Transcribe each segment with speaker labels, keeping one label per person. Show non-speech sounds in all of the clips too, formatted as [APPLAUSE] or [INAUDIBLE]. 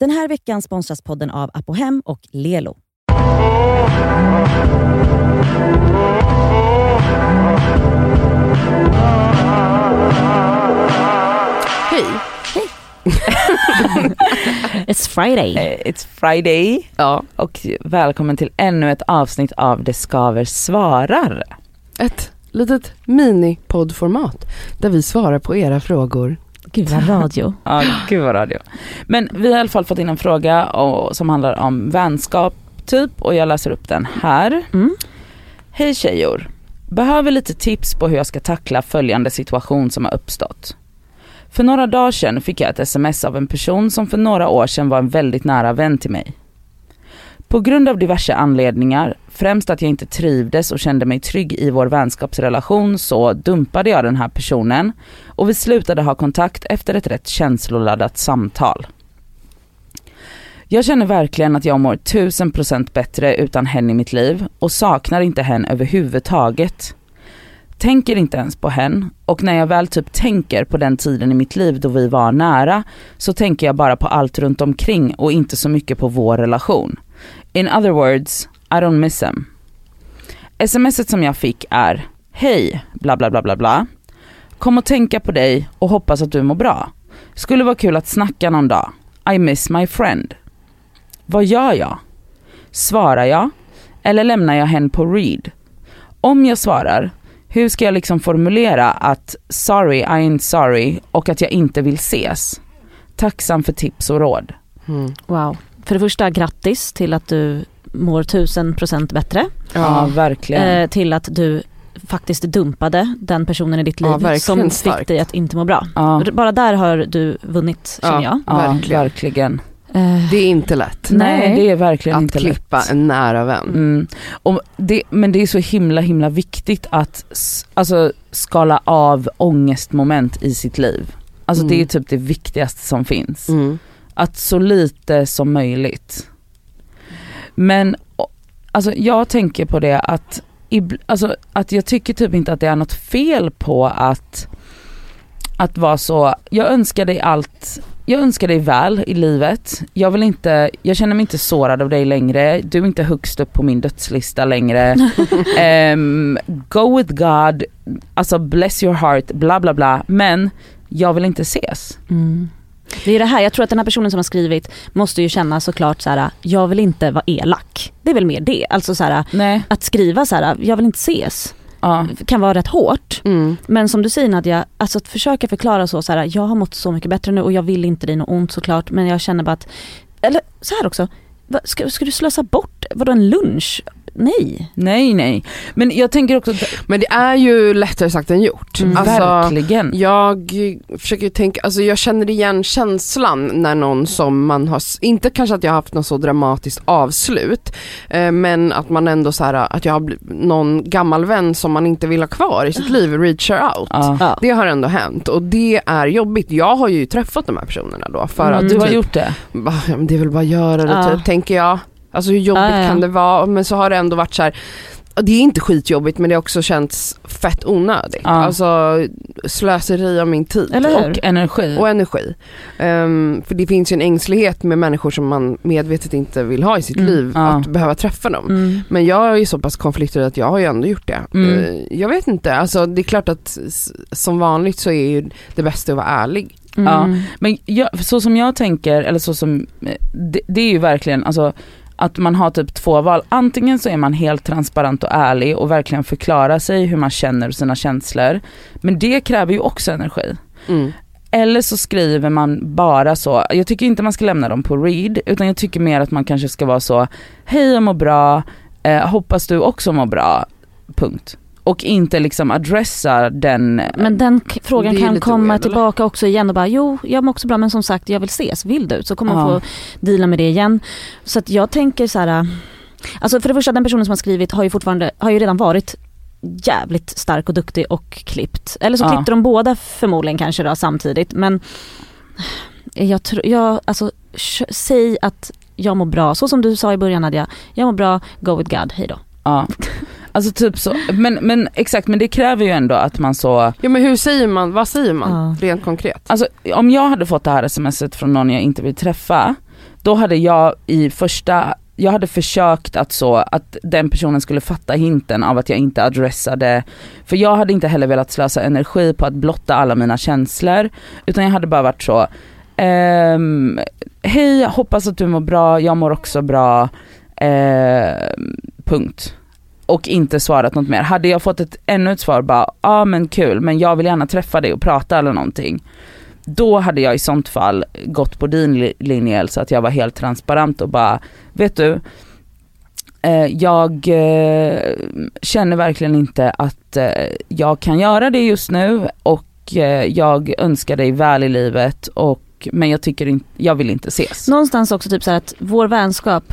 Speaker 1: Den här veckan sponsras podden av Apohem och Lelo.
Speaker 2: Hej. [LAUGHS]
Speaker 1: It's Friday.
Speaker 3: Eh, It's Friday
Speaker 2: Ja,
Speaker 3: och välkommen till ännu ett avsnitt av Det skaver svarar.
Speaker 2: ett litet mini-poddformat där vi svarar på era frågor.
Speaker 1: Gud vad radio. [LAUGHS]
Speaker 3: Ja, gud vad radio. Men vi har i alla fall fått in en fråga och, som handlar om vänskap typ och jag läser upp den här.
Speaker 1: Mm.
Speaker 3: Hej tjejor. Behöver lite tips på hur jag ska tackla följande situation som har uppstått. För några dagar sedan fick jag ett sms av en person som för några år sedan var en väldigt nära vän till mig. På grund av diverse anledningar, främst att jag inte trivdes och kände mig trygg i vår vänskapsrelation så dumpade jag den här personen och vi slutade ha kontakt efter ett rätt känsloladdat samtal. Jag känner verkligen att jag mår tusen procent bättre utan henne i mitt liv och saknar inte henne överhuvudtaget. Tänker inte ens på henne och när jag väl typ tänker på den tiden i mitt liv då vi var nära så tänker jag bara på allt runt omkring och inte så mycket på vår relation. In other words, I don't miss him. Smset som jag fick är Hej, bla bla bla bla bla. Kom och tänka på dig och hoppas att du mår bra. Skulle vara kul att snacka någon dag. I miss my friend. Vad gör jag? Svarar jag? Eller lämnar jag henne på read? Om jag svarar, hur ska jag liksom formulera att sorry, I ain't sorry och att jag inte vill ses? Tacksam för tips och råd.
Speaker 2: Mm.
Speaker 1: Wow. För det första, grattis till att du mår tusen procent bättre.
Speaker 3: Ja, verkligen.
Speaker 1: Eh, till att du faktiskt dumpade den personen i ditt liv
Speaker 2: Ja, verkligen
Speaker 1: som fick dig att inte må bra.
Speaker 3: ja,
Speaker 1: Bara där har du vunnit
Speaker 2: Ja.
Speaker 1: känner jag.
Speaker 3: ja,
Speaker 2: verkligen.
Speaker 3: verkligen.
Speaker 1: Eh,
Speaker 2: Det är inte lätt
Speaker 3: Nej, det är verkligen
Speaker 2: att
Speaker 3: inte
Speaker 2: klippa
Speaker 3: lätt.
Speaker 2: en nära vän.
Speaker 3: Mm. Och det, men det är så himla himla viktigt att alltså, skala av ångestmoment i sitt liv. Alltså
Speaker 2: Mm.
Speaker 3: det är typ det viktigaste som finns.
Speaker 2: Mm.
Speaker 3: Att så lite som möjligt. Men alltså jag tänker på det att, alltså, att jag tycker typ inte att det är något fel på att, att vara så, jag önskar dig allt jag önskar dig väl i livet. Jag vill inte, jag känner mig inte sårad av dig längre. Du är inte högst upp på min dödslista längre. [LAUGHS] Ehm, go with God, alltså bless your heart, bla bla bla. Men jag vill inte ses.
Speaker 1: Mm. Det är det här, jag tror att den här personen som har skrivit måste ju känna såklart så här: jag vill inte vara elak. Det är väl mer det, alltså så här,
Speaker 3: Nej.
Speaker 1: att skriva så här: jag vill inte ses,
Speaker 3: Ja.
Speaker 1: kan vara rätt hårt.
Speaker 2: Mm.
Speaker 1: Men som du säger Nadja, alltså att försöka förklara så, så här, jag har mått så mycket bättre nu och jag vill inte dig något ont såklart men jag känner bara att, eller så här också, ska, ska du slösa bort, vadå en lunch? Nej.
Speaker 3: Nej nej. Men jag tänker också,
Speaker 2: Men det är ju lättare sagt än gjort.
Speaker 1: Mm.
Speaker 2: Alltså,
Speaker 3: verkligen.
Speaker 2: Jag försöker tänka, alltså jag känner igen känslan när någon som man har, inte kanske att jag har haft något så dramatiskt avslut, eh, men att man ändå så här, att jag har någon gammal vän som man inte vill ha kvar i sitt liv, reachar out.
Speaker 3: Ja.
Speaker 2: Det har ändå hänt och det är jobbigt. Jag har ju träffat de här personerna då för
Speaker 1: Mm.
Speaker 2: att
Speaker 3: Du har
Speaker 2: typ,
Speaker 3: gjort det?
Speaker 2: "Va, ja, men det är väl bara att göra det
Speaker 1: Ja.
Speaker 2: typ, tänker jag. Alltså hur jobbigt
Speaker 1: Ja, ja.
Speaker 2: kan det vara? Men så har det ändå varit så här. det är inte skitjobbigt men det har också känts fett onödigt.
Speaker 3: Ja.
Speaker 2: Alltså slöseri av min tid.
Speaker 3: Och energi.
Speaker 2: Och energi. Ehm, för det finns ju en ängslighet med människor som man medvetet inte vill ha i sitt
Speaker 1: Mm,
Speaker 2: liv,
Speaker 3: ja.
Speaker 2: att behöva träffa dem.
Speaker 1: Mm.
Speaker 2: Men jag är ju så pass konflikträdd att jag har ju ändå gjort det.
Speaker 3: Mm.
Speaker 2: Eh, Jag vet inte, alltså det är klart att som vanligt så är ju det bästa att vara ärlig.
Speaker 3: Ja.
Speaker 1: Mm.
Speaker 3: Men jag, så som jag tänker, eller så som, eh, det, det är ju verkligen alltså att man har typ två val. Antingen så är man helt transparent och ärlig och verkligen förklarar sig hur man känner och sina känslor. Men det kräver ju också energi.
Speaker 2: Mm.
Speaker 3: Eller så skriver man bara så, jag tycker inte man ska lämna dem på read utan jag tycker mer att man kanske ska vara så, hej jag mår bra, eh, hoppas du också mår bra, punkt. Och inte liksom adressa den,
Speaker 1: Men den frågan kan komma
Speaker 2: weird,
Speaker 1: tillbaka också igen och bara jo, jag mår också bra men som sagt jag vill ses, vill du? Så kommer man
Speaker 3: Ja.
Speaker 1: få deala med det igen. Så att jag tänker så här. alltså för det första den personen som har skrivit har ju fortfarande, har ju redan varit jävligt stark och duktig och klippt. Eller så
Speaker 3: Ja.
Speaker 1: klippte de båda förmodligen kanske då samtidigt men jag tror, jag, alltså säg att jag mår bra, så som du sa i början Nadja, jag mår bra, go with God, hej då.
Speaker 3: ja. [LAUGHS] Alltså typ så, men, men exakt men det kräver ju ändå att man så,
Speaker 2: Ja men hur säger man, vad säger man
Speaker 1: Ja.
Speaker 2: rent konkret?
Speaker 3: alltså om jag hade fått det här smset från någon jag inte vill träffa då hade jag i första, jag hade försökt att så, att den personen skulle fatta hinten av att jag inte adressade, för jag hade inte heller velat slösa energi på att blotta alla mina känslor, utan jag hade bara varit så, ehm, hej hoppas att du mår bra, jag mår också bra, ehm, punkt. Och inte svarat något mer. Hade jag fått ett ännu ett svar bara, ja ah, men kul men jag vill gärna träffa dig och prata eller någonting. Då hade jag i sånt fall gått på din linje så att jag var helt transparent och bara, vet du, eh, jag eh, känner verkligen inte att eh, jag kan göra det just nu och eh, jag önskar dig väl i livet och, men jag tycker inte, jag vill inte ses.
Speaker 1: Någonstans också typ så här att vår vänskap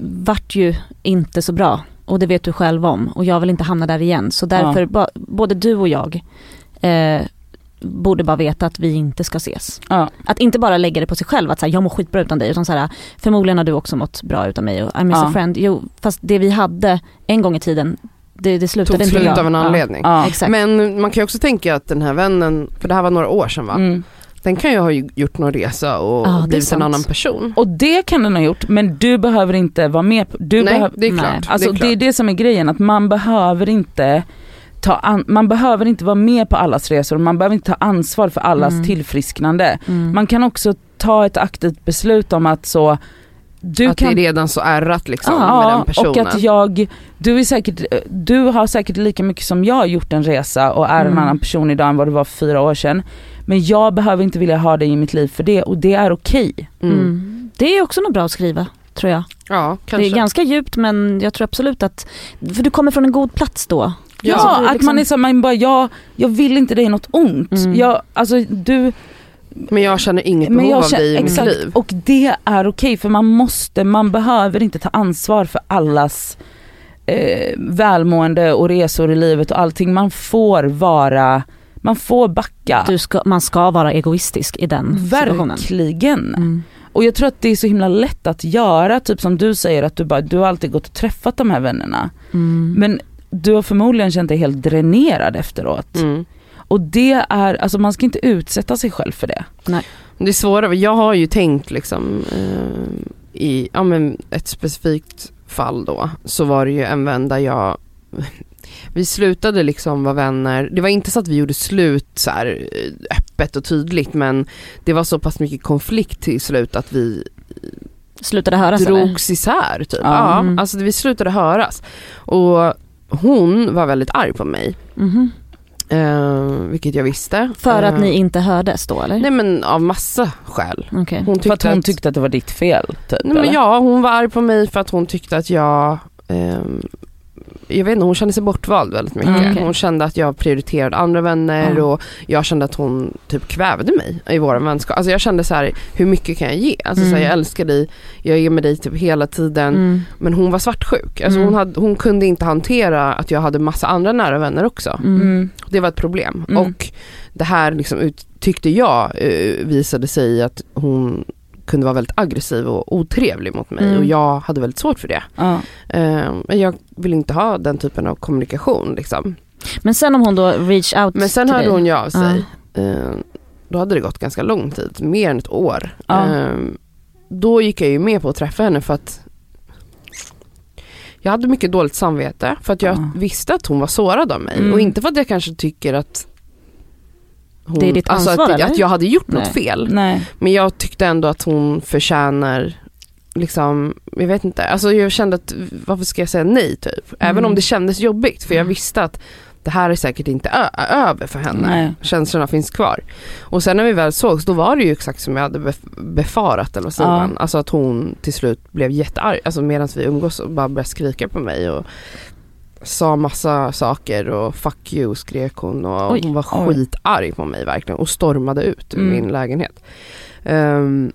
Speaker 1: vart ju inte så bra och det vet du själv om och jag vill inte hamna där igen så därför ba, både du och jag eh, borde bara veta att vi inte ska ses.
Speaker 3: Ja.
Speaker 1: Att inte bara lägga det på sig själv att så här, jag mår skitbra utan dig utan så här, förmodligen har du också mått bra utan mig och I miss
Speaker 3: Ja.
Speaker 1: a friend. Jo fast det vi hade en gång i tiden det, det slutade
Speaker 2: Tog
Speaker 1: inte
Speaker 2: slut
Speaker 1: bra.
Speaker 2: av en anledning.
Speaker 3: Ja.
Speaker 2: Men man kan ju också tänka att den här vännen, för det här var några år sedan va?
Speaker 3: Mm.
Speaker 2: Den kan ju ha gjort någon resa och
Speaker 1: Ja, det är
Speaker 2: blivit en annan person.
Speaker 3: Och det kan den ha gjort men du behöver inte vara med på, du
Speaker 2: Nej, det är
Speaker 1: Nej.
Speaker 2: klart.
Speaker 3: Alltså
Speaker 2: det är
Speaker 3: det är
Speaker 2: klart.
Speaker 3: det som är grejen, att man behöver inte ta an, man behöver inte vara med på allas resor, man behöver inte ta ansvar för allas
Speaker 1: Mm.
Speaker 3: tillfrisknande.
Speaker 1: mm.
Speaker 3: Man kan också ta ett aktivt beslut om att så, du
Speaker 2: att
Speaker 3: kan
Speaker 2: det är redan så ärrat liksom med
Speaker 3: Ja,
Speaker 2: den personen.
Speaker 3: och att jag, du är säkert, du har säkert lika mycket som jag gjort en resa och är en
Speaker 1: Mm.
Speaker 3: annan person idag än vad du var för fyra år sedan. Men jag behöver inte vilja ha dig i mitt liv för det och det är okej.
Speaker 2: mm.
Speaker 1: Mm. Det är också något bra att skriva tror jag.
Speaker 2: Ja, kanske.
Speaker 1: Det är ganska djupt men jag tror absolut att, för du kommer från en god plats då.
Speaker 3: Ja,
Speaker 1: Alltså, du
Speaker 3: att
Speaker 1: liksom-
Speaker 3: man är så, man bara, jag, jag vill inte dig något ont.
Speaker 1: Mm.
Speaker 3: Jag, alltså du,
Speaker 2: Men jag känner inget
Speaker 3: men
Speaker 2: behov
Speaker 3: jag
Speaker 2: av
Speaker 3: känner,
Speaker 2: dig i
Speaker 3: exakt,
Speaker 2: mitt liv.
Speaker 3: och det är okej för man måste, man behöver inte ta ansvar för allas eh, välmående och resor i livet och allting. Man får vara, man får backa.
Speaker 1: Du ska, man ska vara egoistisk i den situationen.
Speaker 3: Verkligen.
Speaker 1: Mm.
Speaker 3: Och jag tror att det är så himla lätt att göra, typ som du säger att du bara, du har alltid gått och träffat de här vännerna.
Speaker 1: Mm.
Speaker 3: Men du har förmodligen känt dig helt dränerad efteråt.
Speaker 2: Mm.
Speaker 3: Och det är, alltså man ska inte utsätta sig själv för det.
Speaker 2: Det är svårare, jag har ju tänkt liksom eh, i ja, men ett specifikt fall då så var det ju en vän där jag [LAUGHS] vi slutade liksom vara vänner, det var inte så att vi gjorde slut så här eh, öppet och tydligt men det var så pass mycket konflikt till slut att vi
Speaker 1: Slutade höras eller?
Speaker 2: drogs isär typ.
Speaker 3: Ja.
Speaker 2: Ja,
Speaker 1: Mm.
Speaker 2: alltså vi slutade höras. Och hon var väldigt arg på mig,
Speaker 1: Mhm.
Speaker 2: Eh, vilket jag visste.
Speaker 1: För att
Speaker 2: Eh,
Speaker 1: ni inte hördes då eller?
Speaker 2: Nej men av massa skäl.
Speaker 1: Okej.
Speaker 2: Hon
Speaker 3: För att hon
Speaker 2: att,
Speaker 3: tyckte att det var ditt fel. Typ,
Speaker 2: nej, men ja, hon var arg på mig för att hon tyckte att jag ehm, jag vet inte, hon kände sig bortvald väldigt mycket.
Speaker 3: Mm.
Speaker 2: Hon kände att jag prioriterade andra vänner
Speaker 1: Ja.
Speaker 2: och jag kände att hon typ kvävde mig i våra vänskap. Alltså jag kände så här, hur mycket kan jag ge? Alltså så här,
Speaker 1: Mm.
Speaker 2: jag älskar dig, jag är med dig typ hela tiden.
Speaker 1: Mm.
Speaker 2: Men hon var svartsjuk. Alltså
Speaker 1: Mm.
Speaker 2: hon, hade, hon kunde inte hantera att jag hade massa andra nära vänner också.
Speaker 1: Mm.
Speaker 3: Mm.
Speaker 2: Det var ett problem.
Speaker 3: Mm.
Speaker 2: Och det här liksom ut, tyckte jag eh, visade sig att hon kunde vara väldigt aggressiv och otrevlig mot mig
Speaker 1: Mm.
Speaker 2: och jag hade väldigt svårt för det.
Speaker 3: Ja.
Speaker 2: Eh, men jag vill inte ha den typen av kommunikation liksom.
Speaker 1: Men sen om hon då reach out
Speaker 2: Men sen hörde
Speaker 1: dig.
Speaker 2: hon ju av sig. Eh, då hade det gått ganska lång tid, mer än ett år.
Speaker 3: Ja.
Speaker 2: Eh, då gick jag ju med på att träffa henne för att jag hade mycket dåligt samvete för att jag
Speaker 3: Ja.
Speaker 2: visste att hon var sårad av mig
Speaker 1: Mm.
Speaker 2: och inte för att jag kanske tycker att hon,
Speaker 1: Det är ditt
Speaker 2: alltså
Speaker 1: ansvar,
Speaker 2: att,
Speaker 1: eller?
Speaker 2: att jag hade gjort något
Speaker 1: Nej.
Speaker 2: fel.
Speaker 3: Nej.
Speaker 2: Men jag tyckte ändå att hon förtjänar liksom, jag vet inte, alltså jag kände att varför ska jag säga nej typ? Även
Speaker 1: Mm.
Speaker 2: om det kändes jobbigt för jag visste att det här är säkert inte över för henne.
Speaker 3: Nej.
Speaker 2: Känslorna finns kvar. Och sen när vi väl sågs då var det ju exakt som jag hade bef- befarat eller vad säger
Speaker 3: Ja.
Speaker 2: man? Alltså att hon till slut blev jättearg, alltså medan vi umgås och bara började skrika på mig och sa massa saker och fuck you skrek hon och
Speaker 1: Oj.
Speaker 2: hon var
Speaker 3: Oj.
Speaker 2: skitarg på mig verkligen och stormade ut ur
Speaker 3: Mm.
Speaker 2: min lägenhet. Ehm,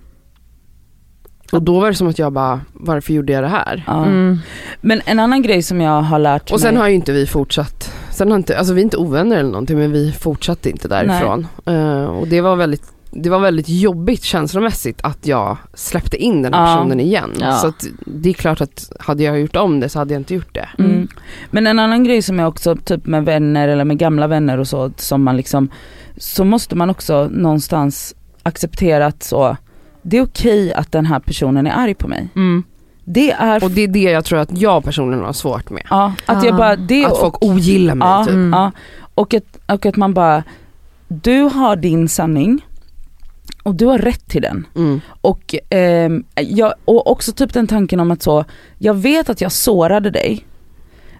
Speaker 2: och då var det som att jag bara, varför gjorde jag det här?
Speaker 3: Ja.
Speaker 1: Mm.
Speaker 3: Men en annan grej som jag har lärt
Speaker 2: Och sen
Speaker 3: mig.
Speaker 2: har ju inte vi fortsatt, sen har inte, alltså vi är inte ovänner eller någonting men vi fortsatte inte därifrån. Eh, och det var väldigt det var väldigt jobbigt känslomässigt att jag släppte in den här
Speaker 3: Ja.
Speaker 2: personen igen.
Speaker 1: Ja.
Speaker 2: Så att det är klart att hade jag gjort om det så hade jag inte gjort det.
Speaker 3: Mm. Men en annan grej som jag också, typ med vänner eller med gamla vänner och så, som man liksom, så måste man också någonstans acceptera att så, det är okej att den här personen är arg på mig.
Speaker 2: Mm.
Speaker 3: Det är,
Speaker 2: Och det är det jag tror att jag personligen har svårt med.
Speaker 3: ja, att jag bara, det
Speaker 2: Att folk ogillar mig
Speaker 3: ja,
Speaker 2: typ.
Speaker 1: Mm.
Speaker 3: ja. Och, att, och att man bara, du har din sanning och du har rätt till den.
Speaker 2: Mm.
Speaker 3: Och, ehm, jag, och också typ den tanken om att så, jag vet att jag sårade dig,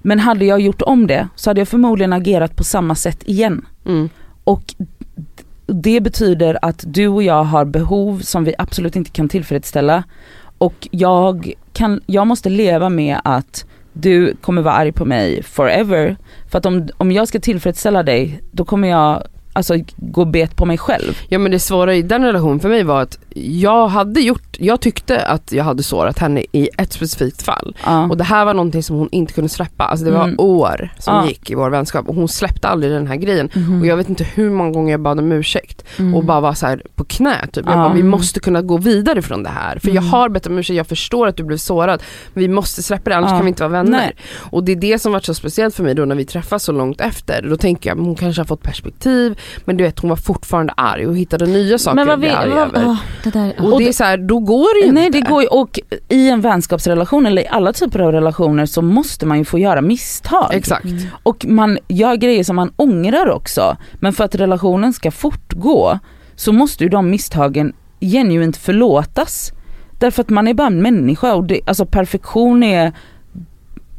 Speaker 3: men hade jag gjort om det så hade jag förmodligen agerat på samma sätt igen.
Speaker 2: Mm.
Speaker 3: Och det betyder att du och jag har behov som vi absolut inte kan tillfredsställa. Och jag, kan, jag måste leva med att du kommer vara arg på mig forever. För att om, om jag ska tillfredsställa dig, då kommer jag alltså gå bet på mig själv.
Speaker 2: Ja men det svåra i den relationen för mig var att jag hade gjort, jag tyckte att jag hade sårat henne i ett specifikt fall.
Speaker 3: Ja.
Speaker 2: Och det här var någonting som hon inte kunde släppa. Alltså det var
Speaker 3: Mm.
Speaker 2: år som
Speaker 3: Ja.
Speaker 2: gick i vår vänskap och hon släppte aldrig den här grejen.
Speaker 1: Mhm.
Speaker 2: Och jag vet inte hur många gånger jag bad om ursäkt
Speaker 1: Mm.
Speaker 2: och bara var så på knä typ. Jag
Speaker 3: Ja.
Speaker 2: bara, vi måste kunna gå vidare från det här. För jag
Speaker 1: Mm.
Speaker 2: har bett om ursäkt, jag förstår att du blev sårad. Vi måste släppa det annars kan vi inte vara vänner.
Speaker 3: Nej.
Speaker 2: Och det är det som varit så speciellt för mig då när vi träffas så långt efter. Då tänker jag, hon kanske har fått perspektiv men du vet hon var fortfarande arg och hittade nya saker
Speaker 1: Men vad
Speaker 2: att bli
Speaker 1: vi,
Speaker 2: arg
Speaker 1: vad,
Speaker 2: över.
Speaker 1: åh, det där,
Speaker 2: Och,
Speaker 1: åh.
Speaker 2: det är så här, då går det ju
Speaker 3: Nej
Speaker 2: inte.
Speaker 3: det går och i en vänskapsrelation eller i alla typer av relationer så måste man ju få göra misstag.
Speaker 2: Exakt.
Speaker 1: Mm.
Speaker 3: Och man gör grejer som man ångrar också. Men för att relationen ska fortgå så måste ju de misstagen genuint förlåtas. Därför att man är bara en människa och det, alltså perfektion är,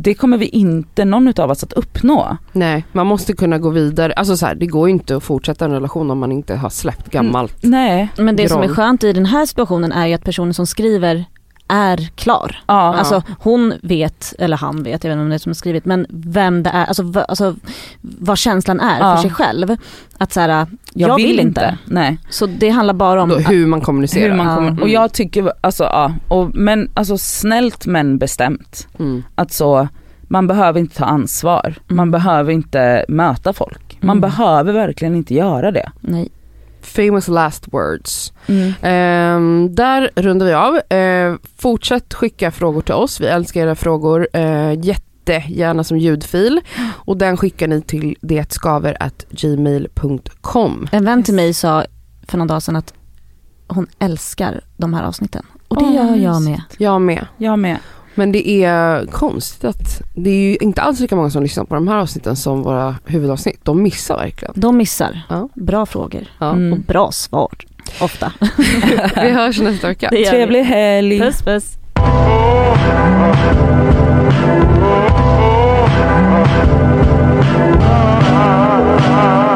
Speaker 3: det kommer vi inte någon av oss att uppnå.
Speaker 2: Nej, man måste kunna gå vidare. Alltså så här, det går ju inte att fortsätta en relation om man inte har släppt gammalt.
Speaker 3: Nej.
Speaker 1: Men det som är
Speaker 2: groll.
Speaker 1: skönt i den här situationen är ju att personen som skriver är klar.
Speaker 3: Ja.
Speaker 1: Alltså hon vet, eller han vet, jag vet inte om det är som har skrivit, men vem det är, alltså, v- alltså vad känslan är
Speaker 3: Ja.
Speaker 1: för sig själv. Att så här, jag, vill, inte.
Speaker 3: Nej.
Speaker 1: Så det handlar bara om
Speaker 2: Då, hur man kommunicerar.
Speaker 3: Hur man
Speaker 1: Ja.
Speaker 3: kommer, och jag tycker, alltså ja, och, men alltså snällt men bestämt.
Speaker 2: Mm.
Speaker 3: Att så, man behöver inte ta ansvar, man
Speaker 1: Mm.
Speaker 3: behöver inte möta folk. Man
Speaker 1: Mm.
Speaker 3: behöver verkligen inte göra det.
Speaker 1: Nej.
Speaker 2: Famous last words.
Speaker 3: Mm.
Speaker 2: Ehm, där rundar vi av. Ehm, fortsätt skicka frågor till oss. Vi älskar era frågor. Uh, jättegärna som ljudfil. Och den skickar ni till detskaver@gmail.com.
Speaker 1: En vän till mig sa för någon dag sedan att hon älskar de här avsnitten. Och det
Speaker 3: Åh,
Speaker 1: gör jag med.
Speaker 2: Jag med.
Speaker 3: Jag med.
Speaker 2: Men det är konstigt att det är ju inte alls lika många som lyssnar på de här avsnitten som våra huvudavsnitt. De missar verkligen.
Speaker 1: De missar.
Speaker 2: Ja.
Speaker 1: Bra frågor.
Speaker 2: Ja.
Speaker 3: Mm.
Speaker 1: Och bra svar. Ofta.
Speaker 2: Vi hörs nästa vecka.
Speaker 3: Trevlig helg.
Speaker 1: Puss puss.
Speaker 4: Ah